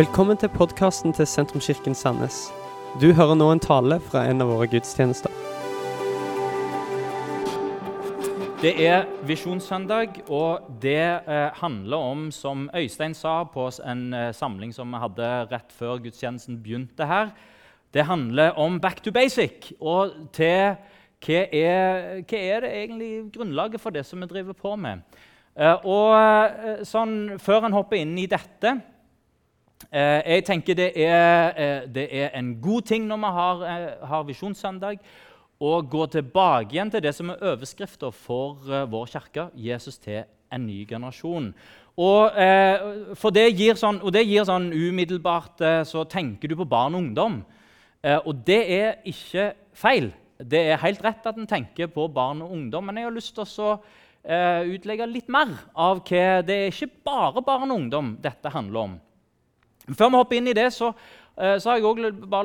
Velkommen til podkasten til Sentrumskirken Sandnes. Du hører nå en tale fra en av våre gudstjenester. Det er Visjonssøndag, og det eh, handler om, som Øystein sa på en eh, samling som vi hadde rett før gudstjenesten begynte her, det handler om back to basic. Og til hva er, hva er det egentlig grunnlaget for det som vi driver på med? Eh, og eh, sånn, Før en hopper inn i dette Jeg tenker det er, eh, det er, en god ting når vi har, har Visjonssøndag, å gå tilbake igjen til det som er overskrifta for vår kirke Jesus til en ny generasjon. Og, eh, for det gir sånn, og det gir sånn umiddelbart eh, Så tenker du på barn og ungdom. Eh, og det er ikke feil. Det er helt rett at en tenker på barn og ungdom, men jeg har lyst til å utlegge litt mer av hva Det er ikke bare barn og ungdom dette handler om. Før vi hopper inn i det, så, uh, så har jeg også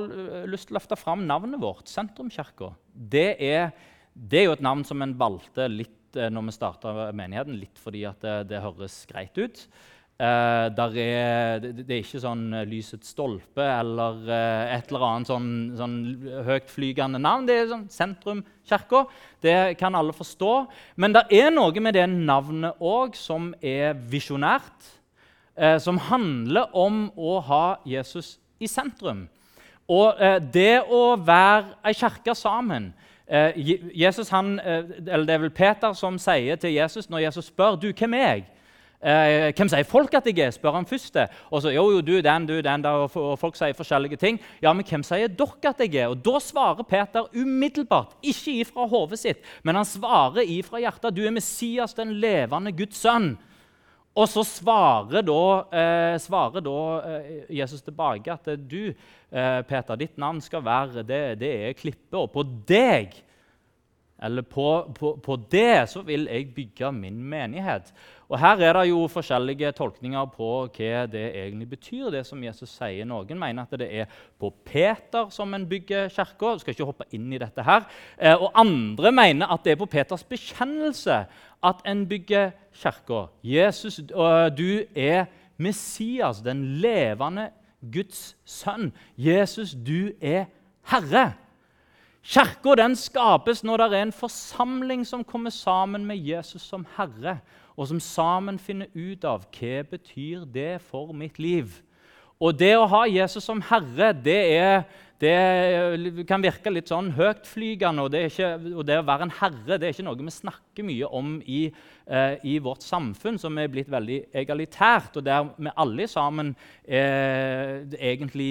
lyst til å løfte fram navnet vårt, Sentrumskirka. Det, det, er jo et navn som en valgte litt uh, når vi starta menigheten, litt fordi det, det høres greit ut. Uh, er, det, det, er ikke sånn Lysets stolpe eller uh, et eller annet sånn, sånn høytflygende navn. Det er sånn Sentrumkirka. Det kan alle forstå. Men det er noe med det navnet òg som er visjonært. Som handler om å ha Jesus i sentrum. Og det å være ei kirke sammen Jesus han, eller Det er vel Peter som sier til Jesus når Jesus spør du, hvem er jeg? Eh, hvem sier folk at jeg er? spør han først. Og så, jo, jo, du, den, du, den, der, og folk sier forskjellige ting. Ja, men hvem sier dere at jeg er? Og Da svarer Peter umiddelbart, ikke ifra hodet sitt, men han svarer ifra hjertet. Du er Messias, den levende Guds sønn. Og så svarer da, eh, svarer da eh, Jesus tilbake at du, eh, Peter, ditt navn skal være det, det er klippet, og på deg eller på, på, på, det så vil jeg bygge min menighet. Og Her er det jo forskjellige tolkninger på hva det egentlig betyr. det som Jesus sier. Noen mener at det er på Peter som en bygger kirka. Skal ikke hoppe inn i dette her. Eh, og andre mener at det er på Peters bekjennelse at en bygger kirka. Jesus, du er Messias, den levende Guds sønn. Jesus, du er Herre. Kirka skapes når det er en forsamling som kommer sammen med Jesus som Herre, og som sammen finner ut av hva betyr det for mitt liv. Og det å ha Jesus som Herre, det er det kan virke litt sånn høytflygende. Og det, og det, å være en herre det er ikke noe vi snakker mye om i, eh, i vårt samfunn, som er blitt veldig egalitært, og der vi alle sammen er, egentlig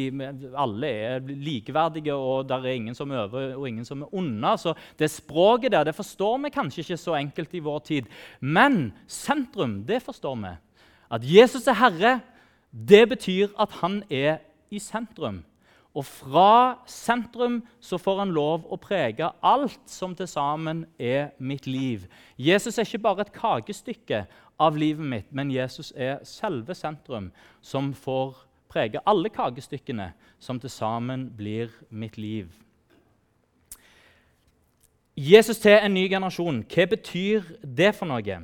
alle er likeverdige, og der er ingen som er over og ingen som er under. Så det språket der det forstår vi kanskje ikke så enkelt i vår tid. Men sentrum, det forstår vi. At Jesus er herre, det betyr at han er i sentrum. Og fra sentrum så får han lov å prege alt som til sammen er mitt liv. Jesus er ikke bare et kakestykke av livet mitt, men Jesus er selve sentrum, som får prege alle kakestykkene som til sammen blir mitt liv. Jesus til en ny generasjon, hva betyr det for noe?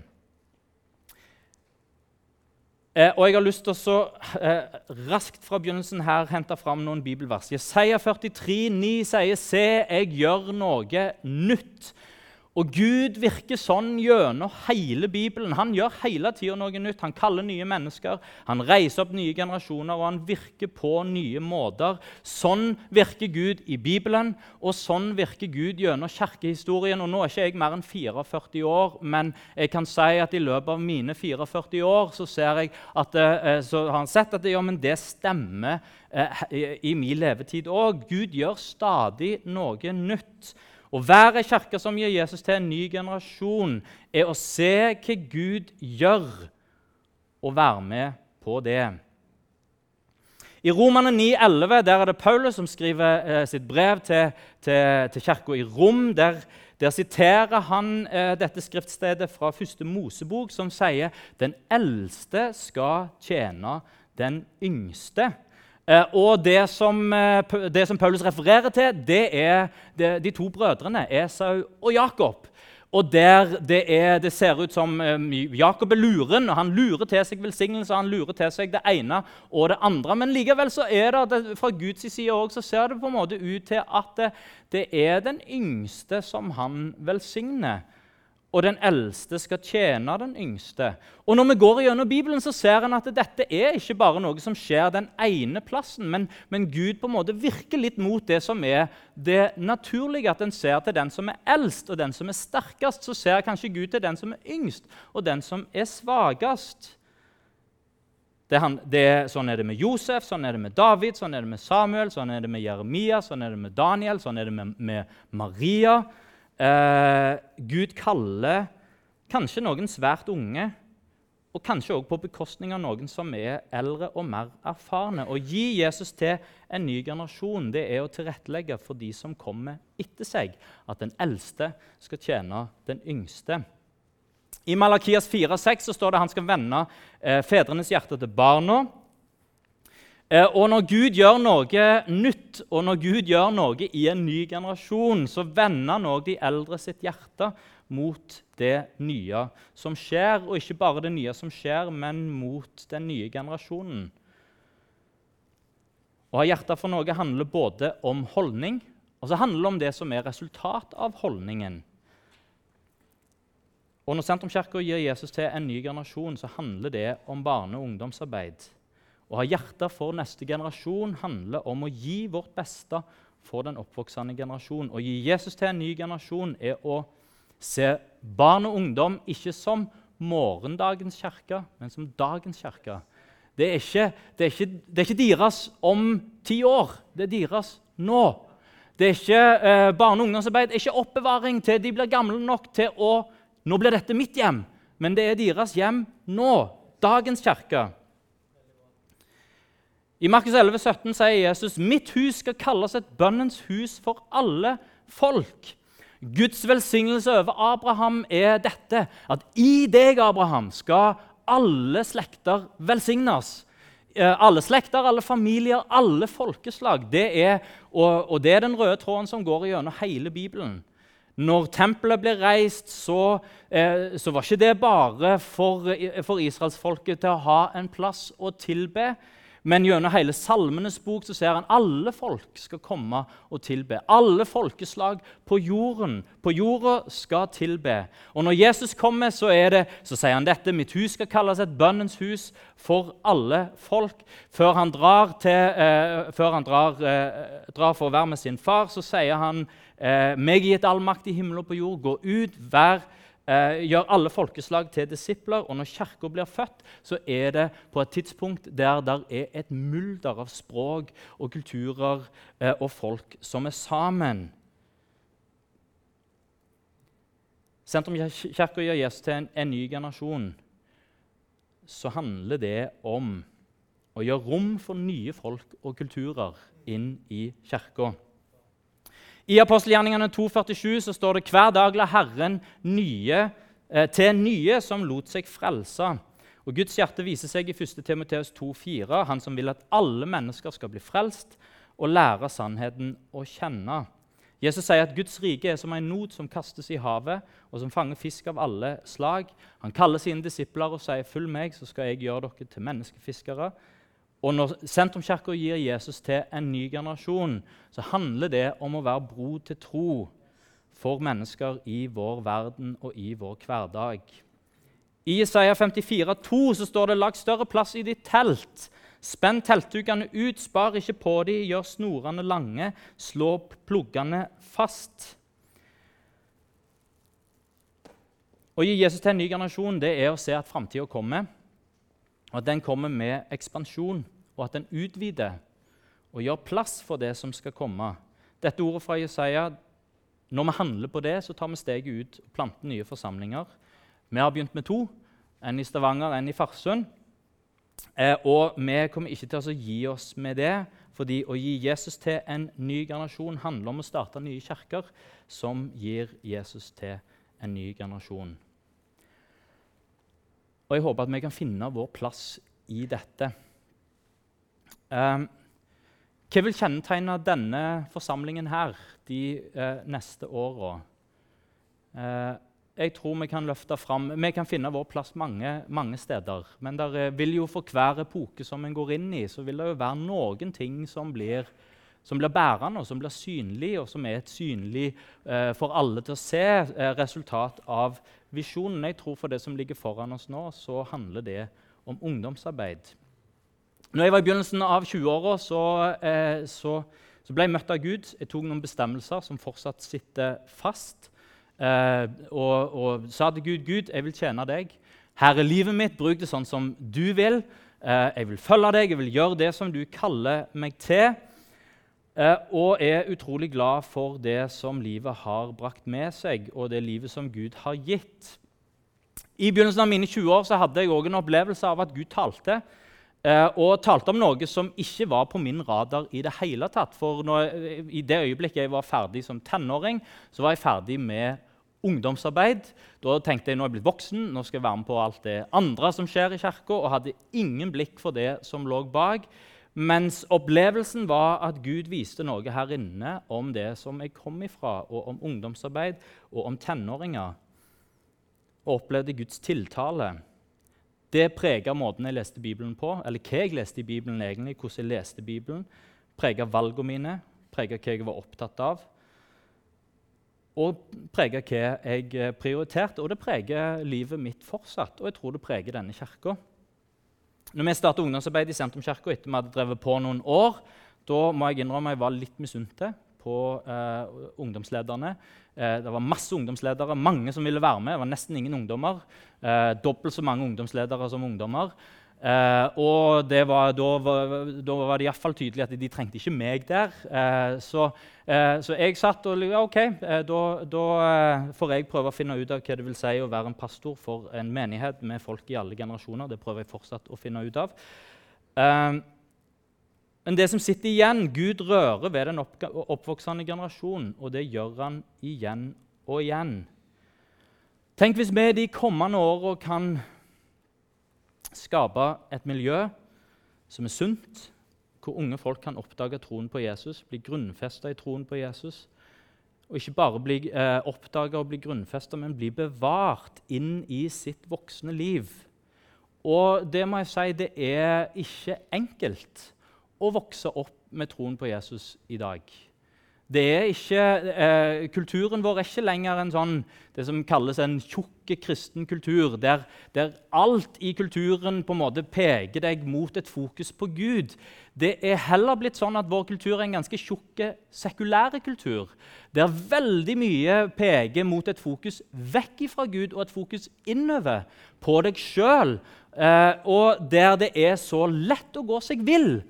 Eh, og Jeg har lyst til å eh, raskt fra begynnelsen her hente fram noen bibelvers. Jesaja 43, 9 sier, 'Se, jeg gjør noe nytt'. Og Gud virker sånn gjennom hele Bibelen. Han gjør hele tida noe nytt. Han kaller nye mennesker, han reiser opp nye generasjoner, og han virker på nye måter. Sånn virker Gud i Bibelen, og sånn virker Gud gjennom kirkehistorien. Og Nå er ikke jeg mer enn 44 år, men jeg kan si at i løpet av mine 44 år så, at, eh, så har han sett at ja, det stemmer eh, i min levetid òg. Gud gjør stadig noe nytt. Å være ei som gir Jesus til en ny generasjon, er å se hva Gud gjør, og være med på det. I Romane 9,11 der er det Paulus som skriver eh, sitt brev til, til, til kirka i Rom. Der, der siterer han eh, dette skriftstedet fra første Mosebok, som sier den eldste skal tjene den yngste. Eh, og det som, eh, det som, Paulus refererer til, det er de to brødrene Esau og Jakob. Og der det, er, det ser ut som um, Jakob er luren, og han lurer til seg velsignelse. Han lurer til seg det ene og det andre. Men likevel så er det, det fra Guds side også, så ser det på en måte ut til at det, det er den yngste som han velsigner og den eldste skal tjene den yngste. Og Når vi går gjennom Bibelen, så ser en at dette er ikke bare noe som skjer den ene plassen, men, men, Gud på en måte virker litt mot det som er det naturlige. At en ser til den som er eldst og den som er sterkest. Så ser kanskje Gud til den som er yngst og den som er svakest. Det, det, sånn er det med Josef, sånn er det med David, sånn er det med Samuel, sånn er det med Jeremia, sånn er det med Daniel, sånn er det med, med Maria. Eh, Gud kaller kanskje noen svært unge, og kanskje også på bekostning av noen som er eldre og mer erfarne. Å gi Jesus til en ny generasjon det er å tilrettelegge for de som kommer etter seg, at den eldste skal tjene den yngste. I Malakias 4,6 står det at han skal vende eh, fedrenes hjerte til barna og når Gud gjør noe nytt, og når Gud gjør noe i en ny generasjon, så vender han òg de eldre sitt hjerte mot det nye som skjer. Og ikke bare det nye som skjer, men mot den nye generasjonen. Å ha hjerte for noe handler både om holdning og så handler det om det som er resultat av holdningen. Og Når Sentrumskirka gir Jesus til en ny generasjon, så handler det om barne- og ungdomsarbeid. Å ha hjerte for neste generasjon handler om å gi vårt beste for den oppvoksende generasjon. Å gi Jesus til en ny generasjon er å se barn og ungdom ikke som morgendagens kirke, men som dagens kirke. Det er, ikke, det, er ikke, det er ikke, deres om ti år, det er deres nå. Det er ikke eh, barne- og ungdomsarbeid, det er ikke oppbevaring til de blir gamle nok til å Nå blir dette mitt hjem, men det er deres hjem nå. Dagens kirke. I Markus 11, 17 sier Jesus mitt hus skal kalles et bønnens hus for alle folk. Guds velsignelse over Abraham er dette, at i deg, Abraham, skal alle slekter velsignes. Eh, alle slekter, alle familier, alle folkeslag. Det er, og, og det er den røde tråden som går gjennom hele Bibelen. Når tempelet ble reist, så, eh, så var ikke det bare for, for israelsfolket til å ha en plass å tilbe. Men gjennom hele Salmenes bok så ser han alle folk skal komme og tilbe. Alle folkeslag på jorden på jorda skal tilbe. Og når Jesus kommer, så, det, så sier han dette. Mitt hus skal kalles et bønnens hus for alle folk. Før han drar, til, eh, før han drar, eh, drar, for å være med sin far, så sier han eh, meg gitt all makt i himmel og på jord. Gå ut, vær eh, gjør alle folkeslag til disipler. Og når Kirka blir født, så er det på et tidspunkt der det er et mulder av språk og kulturer eh, og folk som er sammen. Sentrumskirka gjør Jesus til en, en ny generasjon. Så handler det om å gjøre rom for nye folk og kulturer inn i kirka. I apostelgjerningene 2,47 så står det hver dag la Herren nye, eh, til nye som lot seg frelse. Og Guds hjerte viser seg i 1. Timoteus 2,4, han som vil at alle mennesker skal bli frelst og lære sannheten å kjenne. Jesus sier at Guds rike er som en not som kastes i havet, og som fanger fisk av alle slag. Han kaller sine disipler og sier, 'Følg meg, så skal jeg gjøre dere til menneskefiskere'. Og når Sentrumskirka gir Jesus til en ny generasjon, så handler det om å være bro til tro for mennesker i vår verden og i vår hverdag. I Isaiah 54, 54,2 så står det 'Lag større plass i ditt telt'. Spenn teltdukene ut, spar ikke på dem, gjør snorene lange, slå pluggene fast. Å gi Jesus til en ny generasjon det er å se at framtida kommer og at den kommer med ekspansjon, og at den utvider og gjør plass for det som skal komme. Dette ordet fra Jesaja Når vi handler på det, så tar vi steget ut og planter nye forsamlinger. Vi har begynt med to. En i Stavanger, en i Farsund. Eh, og vi kommer ikke til å gi oss med det, fordi å gi Jesus til en ny generasjon handler om å starte nye kirker som gir Jesus til en ny generasjon. Og jeg håper at vi kan finne vår plass i dette. Um, hva vil kjennetegne denne forsamlingen her de eh, neste åra? Eh, jeg tror vi kan løfte fram Vi kan finne vår plass mange, mange steder. Men der vil jo for hver epoke som en går inn i, så vil det jo være noen ting som blir, som blir bærende, og som blir synlig, og som er et synlig eh, for alle til å se eh, resultat av visjonen. Jeg tror for det som ligger foran oss nå, så handler det om ungdomsarbeid. Når jeg var i begynnelsen av 20-åra, så, eh, så, så, ble jeg møtt av Gud. Jeg tok noen bestemmelser som fortsatt sitter fast. Eh, og, og, sa til Gud, 'Gud, jeg vil tjene deg. Her er livet mitt. Bruk det sånn som du vil. Eh, jeg vil følge deg. Jeg vil gjøre det som du kaller meg til.' Eh, og er utrolig glad for det som livet har brakt med seg, og det livet som Gud har gitt. I begynnelsen av mine 20 år så hadde jeg også en opplevelse av at Gud talte. Eh, og talte om noe som ikke var på min radar i det hele tatt. For når, I det øyeblikket jeg var ferdig som tenåring, så var jeg ferdig med ungdomsarbeid. Da tenkte jeg nå er jeg blitt voksen, nå skal jeg være med på alt det andre som skjer i kirka, og hadde ingen blikk for det som lå bak. Mens opplevelsen var at Gud viste noe her inne om det som jeg kom ifra, og om ungdomsarbeid og om tenåringer. Og opplevde Guds tiltale. Det prega måten jeg leste Bibelen på, eller hva jeg leste i Bibelen egentlig, hvordan jeg leste Bibelen, prega valgene mine, prega hva jeg var opptatt av, og prega hva jeg prioriterte. Og det preger livet mitt fortsatt, og jeg tror det preger denne kirka. Når vi startet ungdomsarbeid i Sentrumskirka etter vi hadde drevet på noen år, da må jeg innrømme jeg var litt misunnelig på eh, ungdomslederne. Eh, det var masse ungdomsledere, mange som ville være med. Det var nesten ingen ungdommer. Eh, dobbelt så mange ungdomsledere som ungdommer. Eh, og var, da, var, da var det iallfall tydelig at de trengte ikke meg der. Eh, så, eh, så, jeg satt og ja, OK, eh, da, da får jeg prøve å finne ut av hva det vil si å være en pastor for en menighet med folk i alle generasjoner. Det prøver jeg fortsatt å finne ut av. Eh, men det som sitter igjen Gud rører ved den oppvoksende generasjonen, og det gjør han igjen og igjen. Tenk hvis vi de kommende åra kan skape et miljø som er sunt, hvor unge folk kan oppdage troen på Jesus, bli grunnfesta i troen på Jesus. Og ikke bare bli eh, oppdaga og bli grunnfesta, men bli bevart inn i sitt voksne liv. Og det må jeg si, det er ikke enkelt å vokse opp med troen på Jesus i dag. Ikke, eh, kulturen vår er ikke lenger en sånn, det som kalles en tjukk kristen kultur, der, der, alt i kulturen på en måte peker deg mot et fokus på Gud. Det er heller blitt sånn at vår kultur er en ganske tjukk sekulær kultur, der veldig mye peker mot et fokus vekk fra Gud og et fokus innover på deg sjøl, eh, og der det er så lett å gå seg vill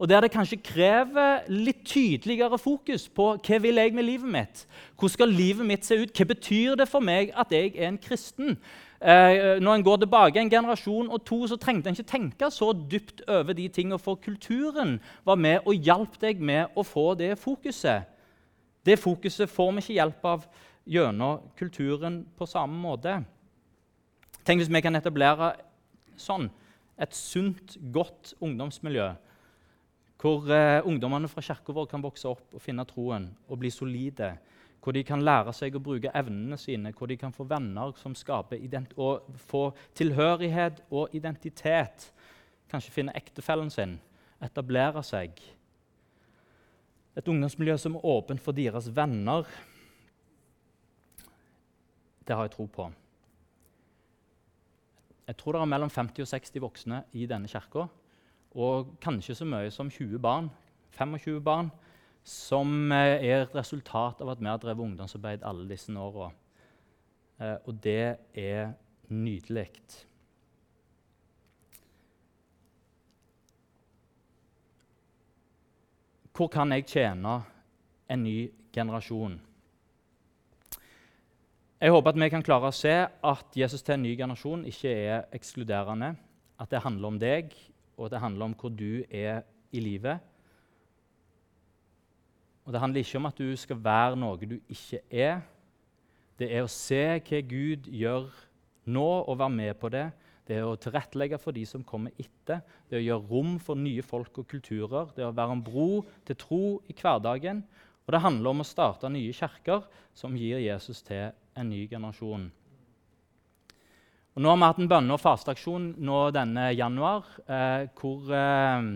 og der det kanskje krever litt tydeligere fokus på hva vil jeg med livet mitt. Hvordan skal livet mitt se ut? Hva betyr det for meg at jeg er en kristen? Eh, når en går tilbake en generasjon og to, så trengte en ikke tenke så dypt over de tingene, for kulturen var med og hjalp deg med å få det fokuset. Det fokuset får vi ikke hjelp av gjennom kulturen på samme måte. Tenk hvis vi kan etablere sånn, et sunt, godt ungdomsmiljø hvor eh, ungdommene fra kirka vår kan vokse opp og finne troen og bli solide. Hvor de kan lære seg å bruke evnene sine, hvor de kan få venner som skaper og få tilhørighet og identitet. Kanskje finne ektefellen sin, etablere seg. Et ungdomsmiljø som er åpent for deres venner. Det har jeg tro på. Jeg tror det er mellom 50 og 60 voksne i denne kirka og kanskje så mye som 20 barn, 25 barn, som eh, er et resultat av at vi har drevet ungdomsarbeid alle disse åra. Eh, og det er nydelig. Hvor kan jeg tjene en ny generasjon? Jeg håper at vi kan klare å se at Jesus til en ny generasjon ikke er ekskluderende. At det handler om deg, og det handler om hvor du er i livet. Og Det handler ikke om at du skal være noe du ikke er. Det er å se hva Gud gjør nå, og være med på det. Det er å tilrettelegge for de som kommer etter. Det er å gjøre rom for nye folk og kulturer. Det er å være en bro til tro i hverdagen. Og det handler om å starte nye kirker som gir Jesus til en ny generasjon. Og nå har vi hatt en bønne- og fasteaksjon nå denne januar eh, hvor, eh,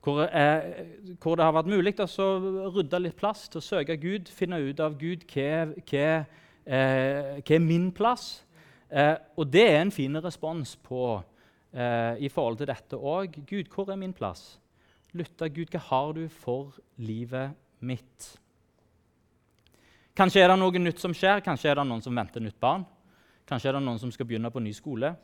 hvor, eh, hvor, det har vært mulig å rydde litt plass til å søke Gud, finne ut av Gud hva, hva, eh, hva er min plass. Eh, og det er en fin respons på eh, i forhold til dette òg. Gud, hvor er min plass? Lytte, Gud, hva har du for livet mitt? Kanskje er det noe nytt som skjer, kanskje er det noen som venter nytt barn. Kanskje er det noen som skal begynne på ny skole.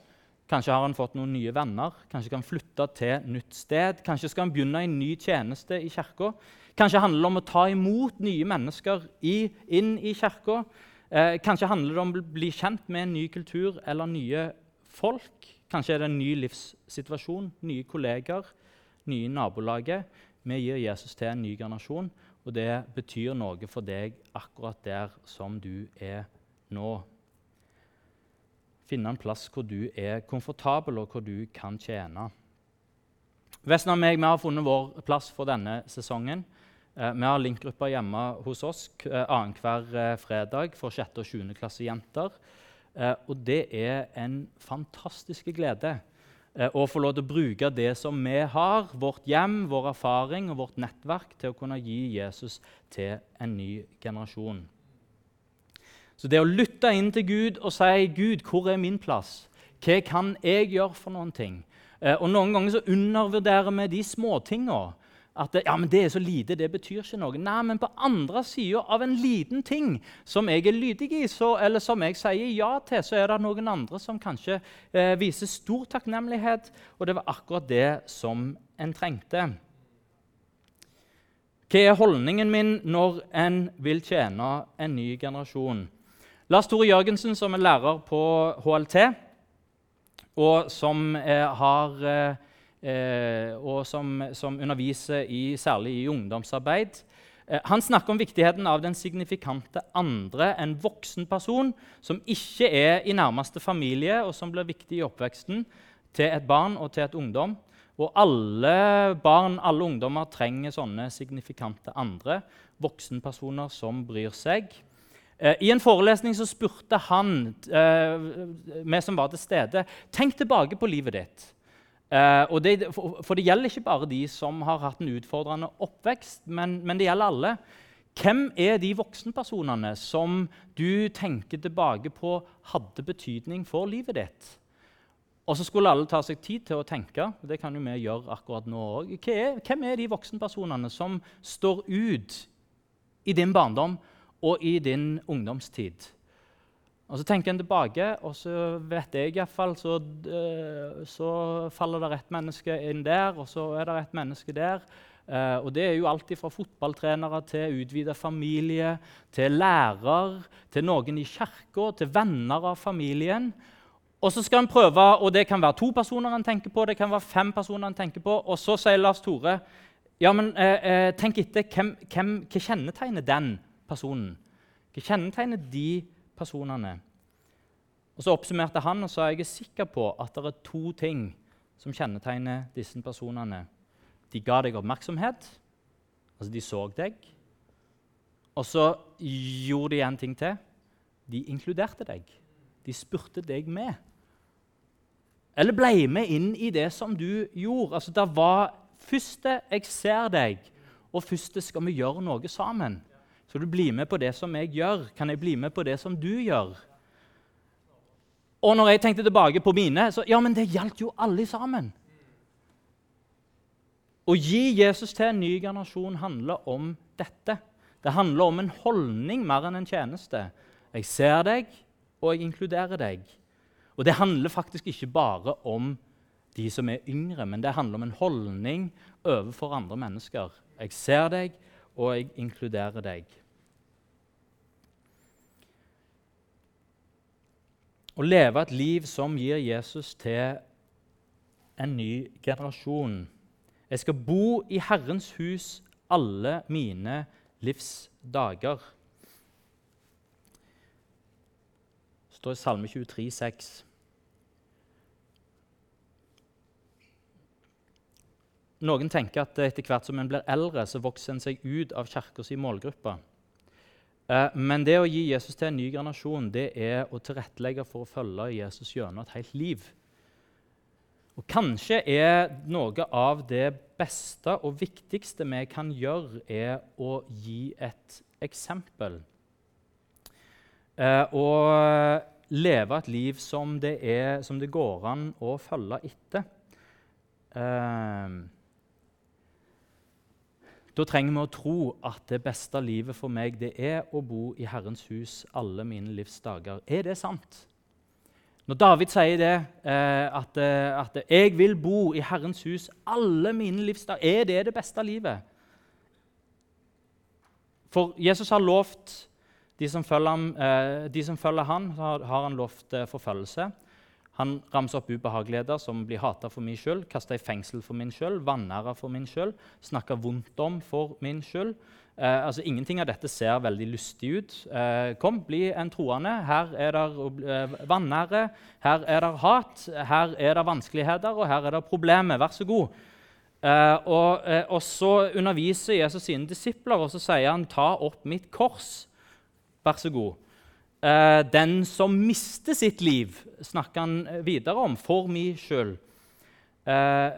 Kanskje har han fått noen nye venner. Kanskje kan han flytte til nytt sted. Kanskje skal han begynne en ny tjeneste i kirka. Kanskje handler det om å ta imot nye mennesker i, inn i kirka. Eh, kanskje handler det om å bli kjent med en ny kultur eller nye folk. Kanskje er det en ny livssituasjon, nye kolleger, nye nabolaget. Vi gir Jesus til en ny generasjon, og det betyr noe for deg akkurat der som du er nå finne en plass hvor du er komfortabel, og hvor du kan tjene. Vesten og meg vi har funnet vår plass for denne sesongen. Eh, vi har linkgrupper hjemme hos oss eh, annenhver eh, fredag for 6. og 7. klasse jenter. Eh, og det er en fantastisk glede å få lov til å bruke det som vi har, vårt hjem, vår erfaring og vårt nettverk, til å kunne gi Jesus til en ny generasjon. Så det å lytte inn til Gud og si 'Gud, hvor er min plass?' Hva kan jeg gjøre for noen ting? Eh, og Noen ganger så undervurderer vi de småtinga. At det, ja, men det er så lite, det betyr ikke noe. Nei, men på andre sida av en liten ting som jeg er lydig i, så, eller som jeg sier ja til, så er det noen andre som kanskje eh, viser stor takknemlighet. Og det var akkurat det som en trengte. Hva er holdningen min når en vil tjene en ny generasjon? Lars Tore Jørgensen, som er lærer på HLT, og som, eh, har, eh, eh, og som, som underviser i, særlig i ungdomsarbeid, eh, han snakker om viktigheten av den signifikante andre, en voksen person som ikke er i nærmeste familie, og som blir viktig i oppveksten til et barn og til et ungdom. Og alle barn, alle ungdommer, trenger sånne signifikante andre, voksenpersoner som bryr seg. Eh, I en forelesning så spurte han eh, vi som var til stede, tenk tilbake på livet ditt. Eh, det, for, det gjelder ikke bare de som har hatt en utfordrende oppvekst, men, men det gjelder alle. Hvem er de voksenpersonene som du tenker tilbake på hadde betydning for livet ditt? Og så skulle alle ta seg tid til å tenke. og det kan jo vi gjøre akkurat nå også. Hvem er de voksenpersonene som står ut i din barndom, og i din ungdomstid. Og Så tenker en tilbake, og så vet jeg iallfall så, uh, så faller det et menneske inn der, og så er det et menneske der. Uh, og Det er jo alt fra fotballtrenere til utvida familie, til lærer, til noen i kirka, til venner av familien. Og så skal en prøve, og Det kan være to personer en tenker på, det kan være fem personer en tenker på. Og så sier Lars Tore ja, men uh, tenk etter hvem, hvem, hva kjennetegner den personen? Hva kjennetegner de personene? Og Så oppsummerte han og sa jeg er sikker på at det er to ting som kjennetegner disse personene. De ga deg oppmerksomhet, altså de så deg. Og så gjorde de en ting til. De inkluderte deg. De spurte deg med. Eller ble med inn i det som du gjorde. Altså, Det var første 'jeg ser deg', og første 'skal vi gjøre noe sammen'. Skal du bli med på det som jeg gjør? Kan jeg bli med på det som du gjør? Og når jeg tenkte tilbake på mine, så ja, men det gjaldt jo alle sammen. Å gi Jesus til en ny generasjon handler om dette. Det handler om en holdning mer enn en tjeneste. Jeg ser deg, og jeg inkluderer deg. Og det handler faktisk ikke bare om de som er yngre, men det handler om en holdning overfor andre mennesker. Jeg ser deg, og jeg inkluderer deg. Å leve et liv som gir Jesus til en ny generasjon. Jeg skal bo i Herrens hus alle mine livsdager. Det står i Salme 23, 23,6. Noen tenker at etter hvert som en blir eldre, så vokser en seg ut av kirkas målgruppe. Eh, men det å gi Jesus til en ny generasjon det er å tilrettelegge for å følge Jesus gjennom et helt liv. Og Kanskje er noe av det beste og viktigste vi kan gjøre, er å gi et eksempel. Eh, og leve et liv som det, er, som det går an å følge etter. Da trenger vi å tro at det beste livet for meg det er å bo i Herrens hus alle mine livs dager. Er det sant? Når David sier det, eh, at, eh, at 'jeg vil bo i Herrens hus alle mine livs dager', er det det beste livet? For Jesus har lovt de som følger ham, eh, har, har han lovt forfølgelse. Han ramser opp ubehageligheter som blir hata for min skyld, kasta i fengsel for min skyld, vanæra for min skyld, snakka vondt om for min skyld. Eh, altså, ingenting av dette ser veldig lystig ut. Eh, kom, bli en troende. Her er det eh, vanære, her er det hat, her er det vanskeligheter, og her er det problemer. Vær så god. Eh, og, eh, og, så underviser Jesus sine disipler, og så sier han, 'Ta opp mitt kors'. Vær så god. Uh, den som mister sitt liv, snakker han videre om, for mi skyld. Uh,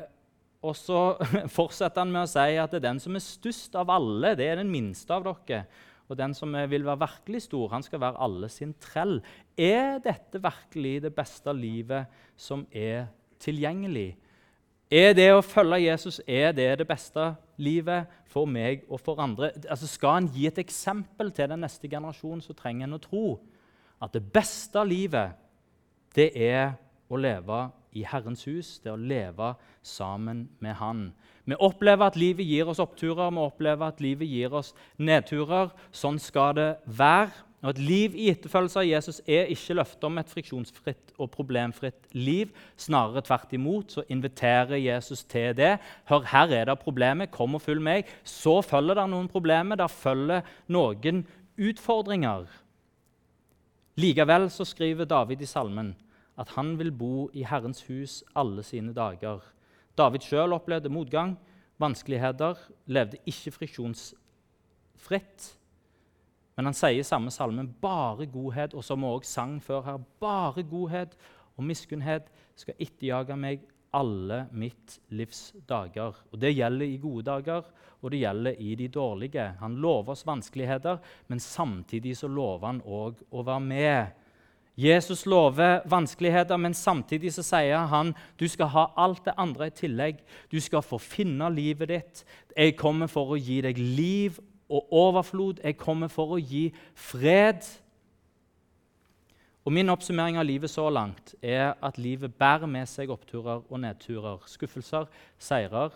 og så fortsetter han med å si at det er den som er størst av alle, det er den minste av dere. Og den som vil være virkelig stor, han skal være alle sin trell. Er dette virkelig det beste livet som er tilgjengelig? Er det å følge Jesus er det det beste livet for meg og for andre? Altså Skal en gi et eksempel til den neste generasjonen, så trenger en å tro at det beste livet, det er å leve i Herrens hus, det er å leve sammen med Han. Vi opplever at livet gir oss oppturer, vi opplever at livet gir oss nedturer. Sånn skal det være. Og Et liv i etterfølgelse av Jesus er ikke løftet om et friksjonsfritt og problemfritt liv. Snarere tvert imot så inviterer Jesus til det. Hør, her er det problemer. Kom og følg meg. Så følger det noen problemer. Der følger noen utfordringer. Likevel så skriver David i salmen at han vil bo i Herrens hus alle sine dager. David sjøl opplevde motgang, vanskeligheter, levde ikke friksjonsfritt. Men han sier i samme salmen bare godhet, og som vi også sang før her, bare godhet og miskunnhet skal etterjage meg alle mitt livs dager. Og Det gjelder i gode dager, og det gjelder i de dårlige. Han lover oss vanskeligheter, men samtidig så lover han òg å være med. Jesus lover vanskeligheter, men samtidig så sier han du skal ha alt det andre i tillegg. Du skal få finne livet ditt. Jeg kommer for å gi deg liv og overflod. Jeg kommer for å gi fred. Og Min oppsummering av livet så langt er at livet bærer med seg oppturer og nedturer. Skuffelser, seirer,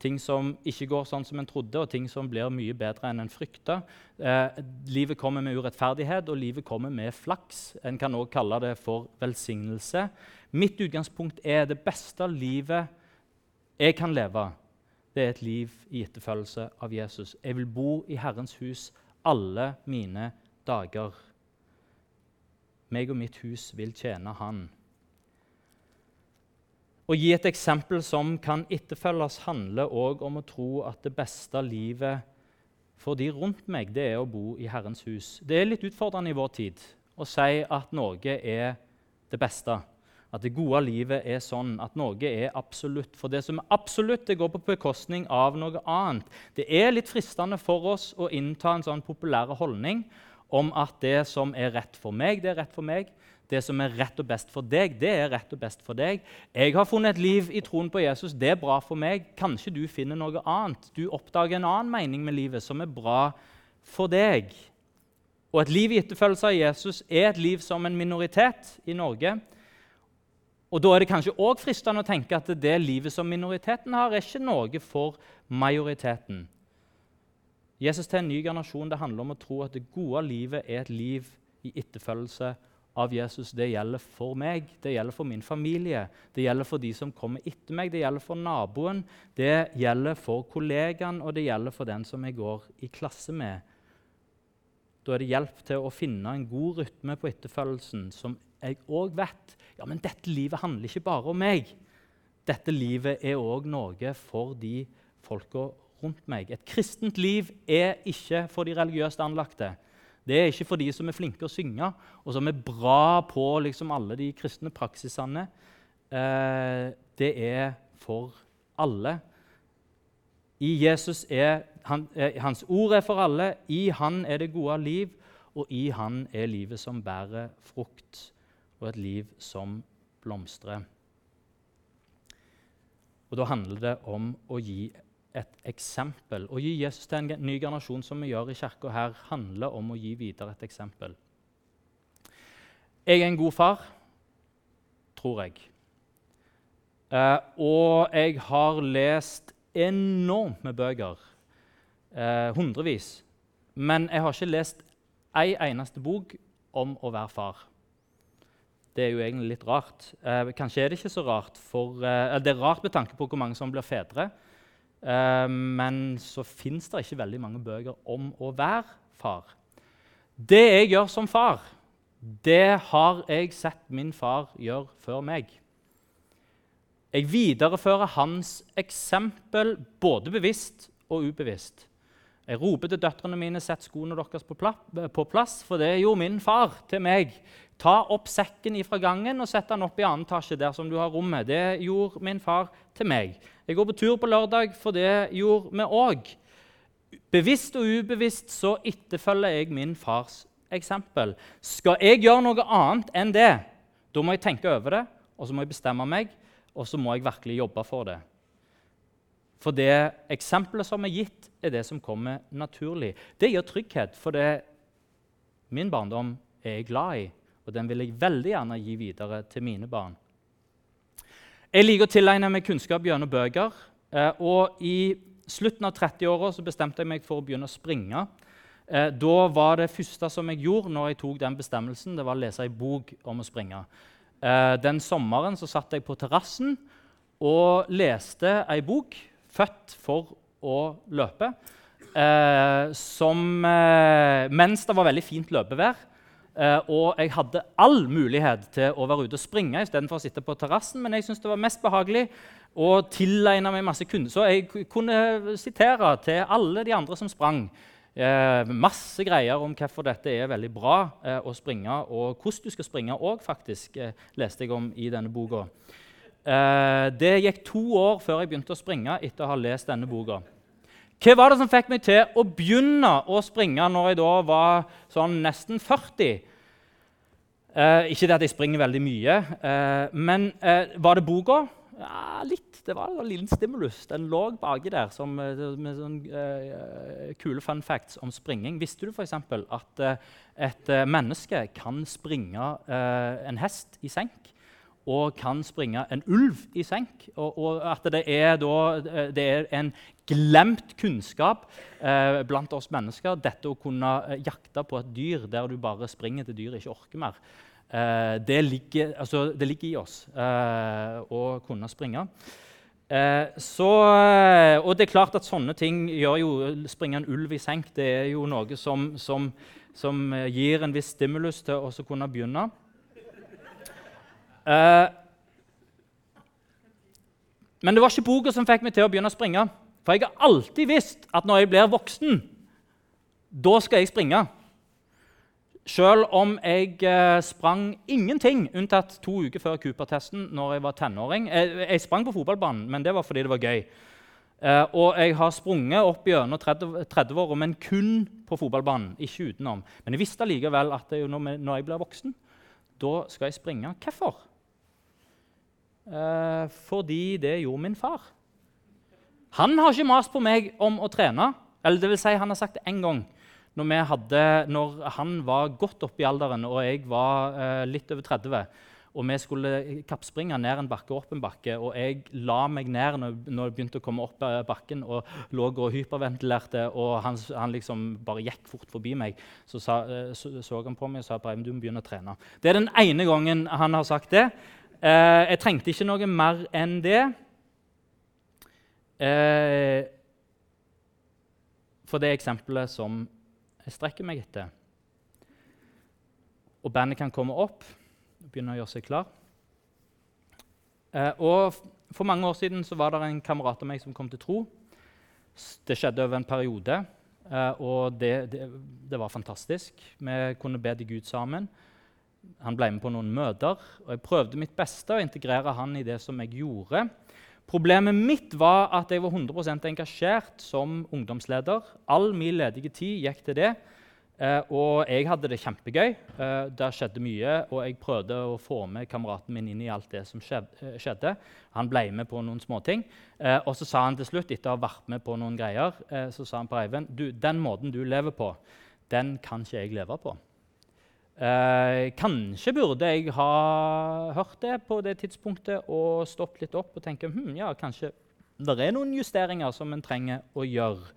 ting som ikke går sånn som en trodde, og ting som blir mye bedre enn en frykta. Eh, livet kommer med urettferdighet, og livet kommer med flaks. En kan også kalle det for velsignelse. Mitt utgangspunkt er det beste livet jeg kan leve. Det er et liv i etterfølgelse av Jesus. Jeg vil bo i Herrens hus alle mine dager meg og mitt hus vil tjene Han. Å gi et eksempel som kan etterfølges, handler òg om å tro at det beste livet for de rundt meg, det er å bo i Herrens hus. Det er litt utfordrende i vår tid å si at Norge er det beste. At det gode livet er sånn at Norge er absolutt. For det som er absolutt, det går på bekostning av noe annet. Det er litt fristende for oss å innta en sånn populær holdning om at det som er rett for meg, det er rett for meg. Det som er rett og best for deg, det er rett og best for deg. Jeg har funnet et liv i troen på Jesus. Det er bra for meg. Kanskje du finner noe annet. Du oppdager en annen mening med livet som er bra for deg. Og et liv i etterfølgelse av Jesus er et liv som en minoritet i Norge. Og Da er det kanskje òg fristende å tenke at det livet som minoriteten har, er ikke noe for majoriteten. Jesus til en ny generasjon det handler om å tro at det gode livet er et liv i etterfølgelse av Jesus. Det gjelder for meg, det gjelder for min familie, det gjelder for de som kommer etter meg, det gjelder for naboen, det gjelder for kollegaen, og det gjelder for den som jeg går i klasse med. Da er det hjelp til å finne en god rytme på etterfølgelsen, som jeg òg vet ja, men dette livet handler ikke bare om meg. Dette livet er òg noe for de folka rundt meg. Et kristent liv er ikke for de religiøst anlagte. Det er ikke for de som er flinke å synge, og som er bra på liksom, alle de kristne praksisene. Eh, det er for alle. I Jesus er han, eh, Hans ord er for alle. I Han er det gode liv, og i Han er livet som bærer frukt, og et liv som blomstrer. Og Da handler det om å gi et eksempel. Å gi Jesus til en ny generasjon, som vi gjør i kirka her, handler om å gi videre et eksempel. Jeg er en god far, tror jeg. Eh, og jeg har lest enormt med bøker. Eh, hundrevis. Men jeg har ikke lest ei eneste bok om å være far. Det er jo egentlig litt rart. Eh, kanskje er det ikke så rart, for, eh, det er rart med tanke på hvor mange som blir fedre. Eh, men så fins det ikke veldig mange bøker om å være far. Det jeg gjør som far, det har jeg sett min far gjøre før meg. Jeg viderefører hans eksempel både bevisst og ubevisst. Jeg roper til døtrene mine 'sett skoene deres på plass', for det gjorde min far til meg. Ta opp sekken ifra gangen og sett den opp i annen etasje, der som du har rommet. Det gjorde min far til meg. Jeg går på tur på lørdag, for det gjorde vi òg. Bevisst og ubevisst så etterfølger jeg min fars eksempel. Skal jeg gjøre noe annet enn det, da må jeg tenke over det, og så må jeg bestemme meg, og så må jeg virkelig jobbe for det. For det eksempelet som er gitt, er det som kommer naturlig. Det gir trygghet, for det min barndom er jeg glad i, og den vil jeg veldig gjerne gi videre til mine barn. Jeg liker å tilegne meg kunnskap gjennom bøker. Eh, og I slutten av 30-åra bestemte jeg meg for å begynne å springe. Eh, da var Det første som jeg gjorde når jeg tok den bestemmelsen, det var å lese en bok om å springe. Eh, den sommeren så satt jeg på terrassen og leste ei bok, 'Født for å løpe', som, mens det var veldig fint løpevær. eh, og jeg hadde all mulighet til å være ute og springe istedenfor å sitte på terrassen. Men jeg syntes det var mest behagelig å tilegne meg masse kunder. Så jeg kunne sitere til alle de andre som sprang. Uh, masse greier om hvorfor dette er veldig bra uh, å springe, og hvordan du skal springe òg, faktisk, leste jeg om i denne boka. Det gikk to år før jeg begynte å springe etter å ha lest denne boka. Hva var det som fikk meg til å begynne å springe når jeg da var sånn nesten 40? Eh, ikke det at jeg springer veldig mye, eh, men eh, var det boka? Ja, litt. Det var en liten stimulus. Den lå baki der som, eh, med sånne eh, kule fun facts om springing. Visste du f.eks. at eh, et menneske kan springe en hest i senk? Og kan springe en ulv i senk. Og, og at det er, da, det er, en glemt kunnskap eh, blant oss mennesker, dette å kunne eh, jakte på et dyr der du bare springer til dyret ikke orker mer. Eh, det, ligger, altså, det, ligger, i oss eh, å kunne springe. Eh, så, eh, og det er klart at sånne ting gjør jo springe en ulv i senk. Det er jo noe som, som, som gir en viss stimulus til å kunne begynne. Uh, men det var ikke boka som fikk meg til å begynne å springe. For jeg har alltid visst at når jeg blir voksen, da skal jeg springe. Selv om jeg eh, sprang ingenting, unntatt to uker før Cooper-testen når jeg var tenåring. Jeg, jeg, sprang på fotballbanen, men det var fordi det var gøy. Eh, og jeg har sprunget opp gjennom 30-åra, men kun på fotballbanen. ikke utenom. Men jeg visste likevel at når jeg blir voksen, da skal jeg springe. Hvorfor? Eh, fordi det gjorde min far. Han har ikke mast på meg om å trene. Eller det vil si, han har sagt det én gang. Når, hadde, når, han var godt oppe i alderen og jeg var eh, litt over 30, og vi skulle kappspringe ned en bakke og opp en bakke, og jeg la meg ned når, når jeg begynte å komme opp eh, bakken og lå og hyperventilerte, og han, han liksom bare gikk fort forbi meg, så, sa, eh, så, så han på meg og sa at du må begynne å trene. Det er den ene gangen han har sagt det. Eh, jeg trengte ikke noe mer enn det. Eh, for det eksempelet som jeg strekker meg etter. Og bandet kan komme opp og begynne å gjøre seg klar. Eh, og For mange år siden var det en kamerat av meg som kom til tro. Det skjedde over en periode. og det, det, det, var fantastisk. Vi kunne be til Gud sammen. Han ble med på noen møter, og jeg prøvde mitt beste å integrere han i det som jeg gjorde. Problemet mitt var at jeg var 100% engasjert som ungdomsleder. All min ledige tid gikk til det. Eh, og jeg hadde det kjempegøy. Eh, det skjedde mye, og jeg prøvde å få med kameraten min inn i alt det som eh, skjedde. Han ble med på noen småting. Og så sa han til slutt, etter å ha vært med på noen greier, så sa han på Eivind du, den måten du lever på, den kan ikke jeg leve på. Eh, kanskje burde jeg ha hørt det på det tidspunktet og stoppet litt opp og tenkt hm, ja, kanskje det er noen justeringer som en trenger å gjøre.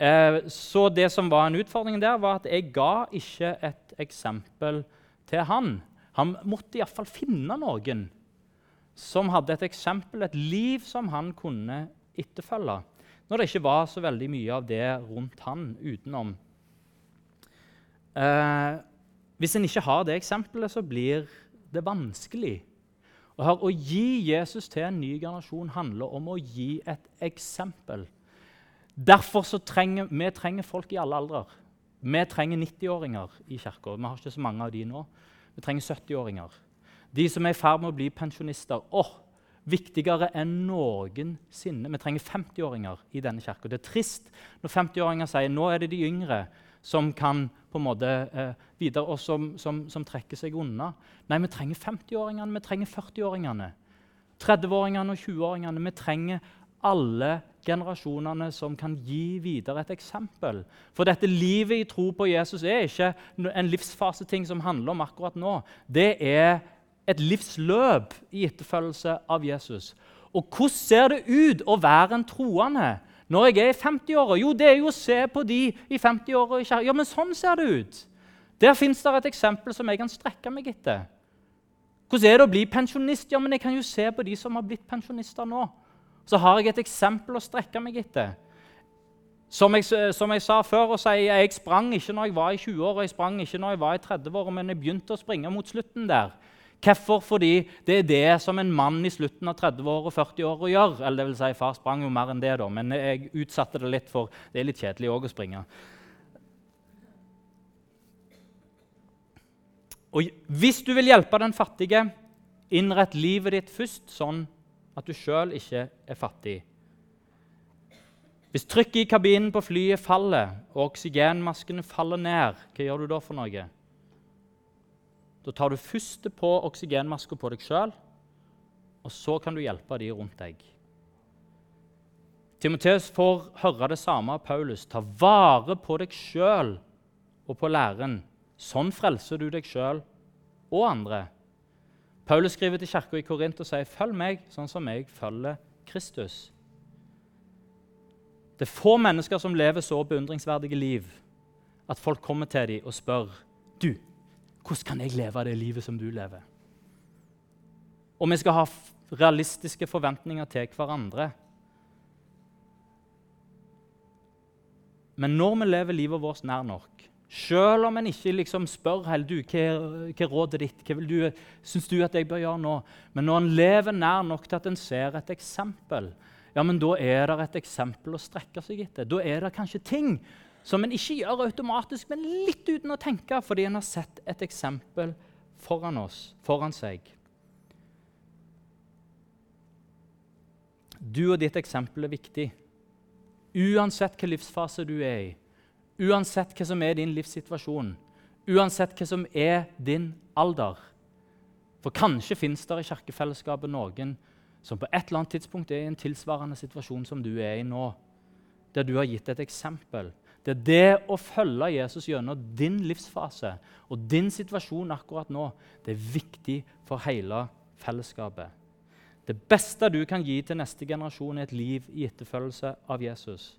Eh, så det som var en utfordring der, var at jeg ga ikke et eksempel til han. Han måtte iallfall finne noen som hadde et eksempel, et liv som han kunne etterfølge. Når det ikke var så veldig mye av det rundt han utenom. Eh, hvis en ikke har det eksempelet, så blir det vanskelig. Og her, Å gi Jesus til en ny generasjon handler om å gi et eksempel. Derfor så trenger vi trenger folk i alle aldre. Vi trenger 90-åringer i kirka. Vi har ikke så mange av de nå. Vi trenger 70-åringer. De som er i ferd med å bli pensjonister. Åh, viktigere enn noensinne. Vi trenger 50-åringer i denne kirka. Det er trist når 50-åringer sier nå er det de yngre som kan på en måte eh, videre, og som, som, som, trekker seg unna. Nei, vi trenger 50-åringene, vi trenger 40-åringene. 30-åringene og 20-åringene. Vi trenger alle generasjonene som kan gi videre et eksempel. For dette livet i tro på Jesus er ikke en livsfaseting som handler om akkurat nå. Det er et livsløp i etterfølgelse av Jesus. Og hvordan ser det ut å være en troende når jeg er i 50-åra? Jo, det er jo å se på de i 50-åra. Ja, men sånn ser det ut. Der fins det et eksempel som jeg kan strekke meg etter. Hvordan er det å bli pensjonist? Ja, men Jeg kan jo se på de som har blitt pensjonister nå så har jeg et eksempel å strekke meg etter. Som jeg, som jeg sa før, jeg, jeg sprang ikke når jeg var i 20-åra, jeg sprang ikke når jeg var i 30-åra, men jeg begynte å springe mot slutten der. Hvorfor? Fordi det er det som en mann i slutten av 30-åra og 40-åra gjør. Eller det vil si, Far sprang jo mer enn det, da, men jeg utsatte det litt, for det er litt kjedelig òg å springe. Og Hvis du vil hjelpe den fattige, innrett livet ditt først sånn at du sjøl ikke er fattig. Hvis trykket i kabinen på flyet faller, og oksygenmaskene faller ned, hva gjør du da for noe? Da tar du først på oksygenmaska på deg sjøl, og så kan du hjelpe de rundt deg. Timoteus får høre det samme av Paulus. Ta vare på deg sjøl og på læren. Sånn frelser du deg sjøl og andre. Paulus skriver til kirka i Korint og sier, 'Følg meg sånn som jeg følger Kristus'. Det er få mennesker som lever så beundringsverdige liv at folk kommer til dem og spør, 'Du, hvordan kan jeg leve det livet som du lever?' Og vi skal ha realistiske forventninger til hverandre. Men når vi lever livet vårt nær nok, selv om en ikke liksom spør heller, du, hva, hva er rådet ditt, hva vil du, syns du at jeg bør gjøre nå? Men når en lever nær nok til at en ser et eksempel, ja, men da er det et eksempel å strekke seg etter. Da er det kanskje ting som en ikke gjør automatisk, men litt uten å tenke, fordi en har sett et eksempel foran oss, foran seg. Du og ditt eksempel er viktig. Uansett hvilken livsfase du er i Uansett hva som er din livssituasjon, uansett hva som er din alder. For kanskje fins det i kirkefellesskapet noen som på et eller annet tidspunkt er i en tilsvarende situasjon som du er i nå, der du har gitt et eksempel. Det er det å følge Jesus gjennom din livsfase og din situasjon akkurat nå, det er viktig for hele fellesskapet. Det beste du kan gi til neste generasjon, er et liv i etterfølgelse av Jesus.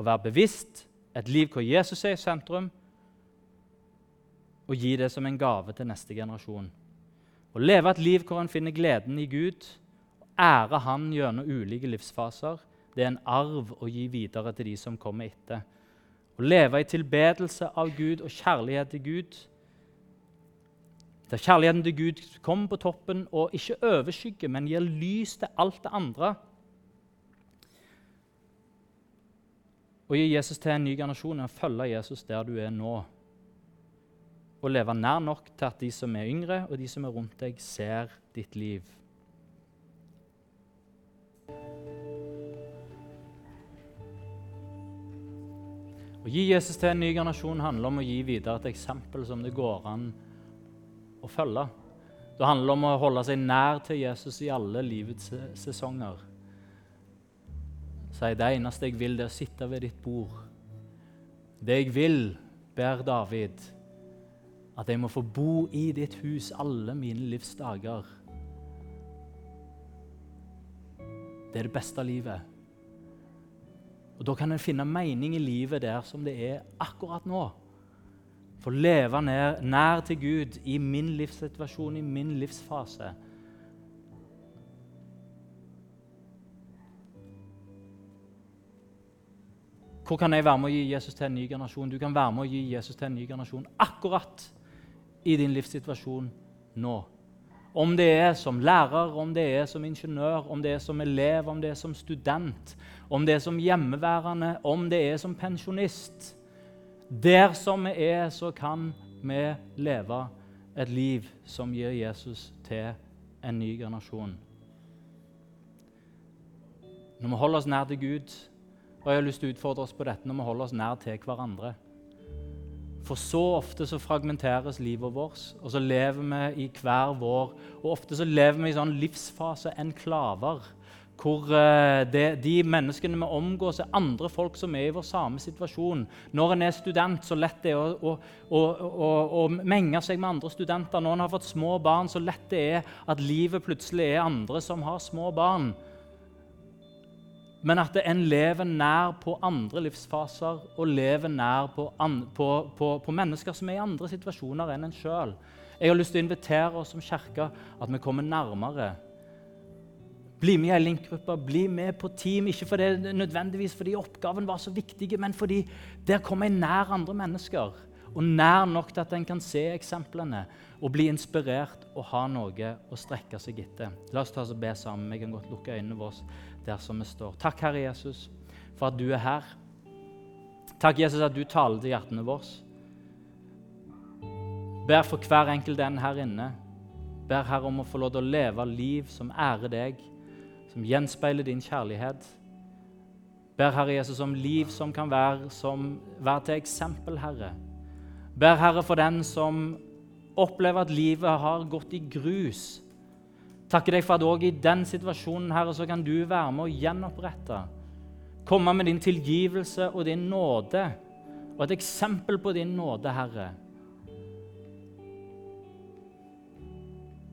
Å være bevisst et liv hvor Jesus er i sentrum, og gi det som en gave til neste generasjon. Å leve et liv hvor en finner gleden i Gud, og ære Han gjennom ulike livsfaser, det er en arv å gi videre til de som kommer etter. Å leve i tilbedelse av Gud og kjærlighet til Gud, der kjærligheten til Gud kommer på toppen og ikke overskygger, men gir lys til alt det andre Å gi Jesus til en ny generasjon er å følge Jesus der du er nå. Og leve nær nok til at de som er yngre, og de som er rundt deg, ser ditt liv. Å gi Jesus til en ny generasjon handler om å gi videre et eksempel som det går an å følge. Det handler om å holde seg nær til Jesus i alle livets sesonger. Si det eneste jeg vil, det er å sitte ved ditt bord. Det jeg vil, ber David, at jeg må få bo i ditt hus alle mine livs dager. Det er det beste livet. Og Da kan en finne mening i livet der som det er akkurat nå. Få leve nær, nær til Gud i min livssituasjon, i min livsfase. Hvor kan jeg være med å gi Jesus til en ny generasjon? Du kan være med å gi Jesus til en ny generasjon akkurat i din livssituasjon nå. Om det er som lærer, om det er som ingeniør, om det er som elev, om det er som student, om det er som hjemmeværende, om det er som pensjonist. Der som vi er, så kan vi leve et liv som gir Jesus til en ny generasjon. Når vi holder oss nær til Gud, og jeg har lyst til å utfordre oss på dette når vi holder oss nær til hverandre for så ofte så fragmenteres livet vårt, og så lever vi i hver vår Og ofte så lever vi i sånn livsfase enklaver, hvor uh, det, de menneskene vi omgås, er andre folk som er i vår samme situasjon. Når en er student, så lett det er å, å, å, å, menge seg med andre studenter. Når en har fått små barn, så lett det er at livet plutselig er andre som har små barn men at en lever nær på andre livsfaser og lever nær på, på, på, på mennesker som er i andre situasjoner enn en sjøl. Jeg har lyst til å invitere oss som kirke at vi kommer nærmere. Bli med i ei link-gruppe, bli med på team. Ikke fordi, nødvendigvis fordi oppgaven var så viktig, men fordi der kommer jeg nær andre mennesker. Og nær nok til at en kan se eksemplene og bli inspirert og ha noe å strekke seg etter. La oss ta oss og be sammen. Vi kan godt lukke øynene våre der som vi står. Takk, Herre Jesus, for at du er her. Takk, Jesus, at du taler til hjertene våre. Ber for hver enkelt en her inne. Ber Herre om å få lov til å leve liv som ærer deg, som gjenspeiler din kjærlighet. Ber Herre Jesus om liv som kan være, som, være til eksempel, Herre. Ber Herre for den som opplever at livet har gått i grus Takker deg for at òg i den situasjonen Herre, så kan du være med å gjenopprette. Komme med din tilgivelse og din nåde, og et eksempel på din nåde, Herre.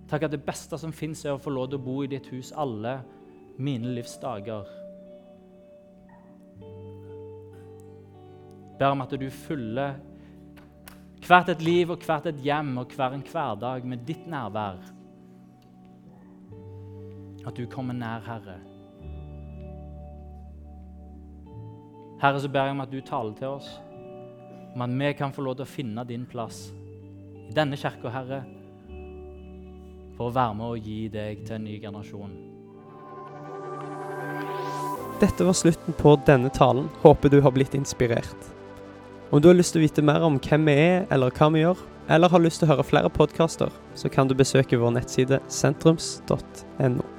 Takk at det beste som fins, er å få lov til å bo i ditt hus alle mine livs dager. Ber om at du fyller hvert et liv og hvert et hjem og hver en hverdag med ditt nærvær. At du kommer nær, Herre. Herre, så ber jeg om at du taler til oss, om at vi kan få lov til å finne din plass i denne kirka, Herre, for å være med og gi deg til en ny generasjon. Dette var slutten på denne talen. Håper du har blitt inspirert. Om du har lyst til å vite mer om hvem vi er, eller hva vi gjør, eller har lyst til å høre flere podkaster, så kan du besøke vår nettside sentrums.no.